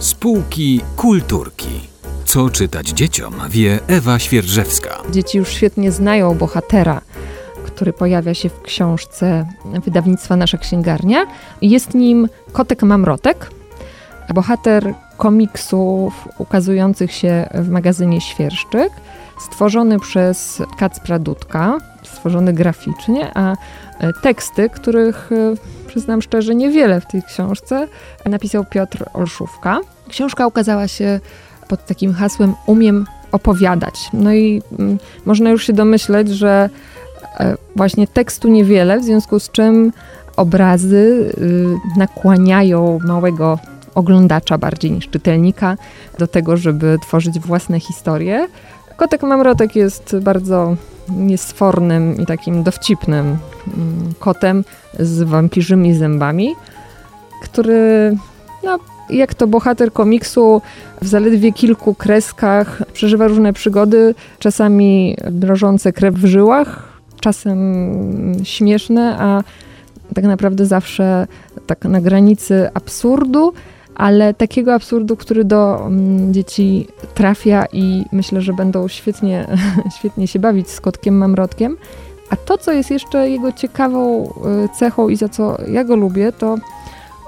Spółki kulturki. Co czytać dzieciom, wie Ewa Świerżewska. Dzieci już świetnie znają bohatera, który pojawia się w książce wydawnictwa Nasza Księgarnia. Jest nim Kotek Mamrotek, bohater komiksów ukazujących się w magazynie Świerszczyk, stworzony przez Kacpra Dudka, stworzony graficznie, a teksty, których e, przyznam szczerze niewiele w tej książce, napisał Piotr Olszówka. Książka ukazała się pod takim hasłem Umiem opowiadać. No i mm, można już się domyśleć, że e, właśnie tekstu niewiele, w związku z czym obrazy y, nakłaniają małego oglądacza bardziej niż czytelnika do tego, żeby tworzyć własne historie. Kotek Mamrotek jest bardzo niesfornym i takim dowcipnym mm, kotem z wampirzymi zębami, który no, jak to bohater komiksu w zaledwie kilku kreskach przeżywa różne przygody, czasami drżące krew w żyłach, czasem śmieszne, a tak naprawdę zawsze tak na granicy absurdu, ale takiego absurdu, który do mm, dzieci trafia i myślę, że będą świetnie, świetnie się bawić z kotkiem mamrotkiem. A to, co jest jeszcze jego ciekawą y, cechą i za co ja go lubię, to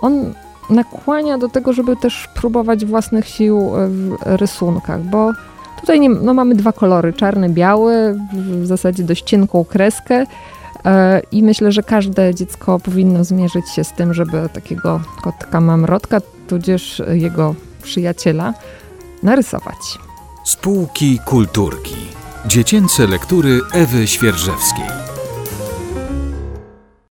on nakłania do tego, żeby też próbować własnych sił w rysunkach, bo tutaj nie, no mamy dwa kolory, czarny, biały, w zasadzie dość cienką kreskę i myślę, że każde dziecko powinno zmierzyć się z tym, żeby takiego kotka mamrotka, tudzież jego przyjaciela narysować. Spółki kulturki. Dziecięce lektury Ewy Świerżewskiej.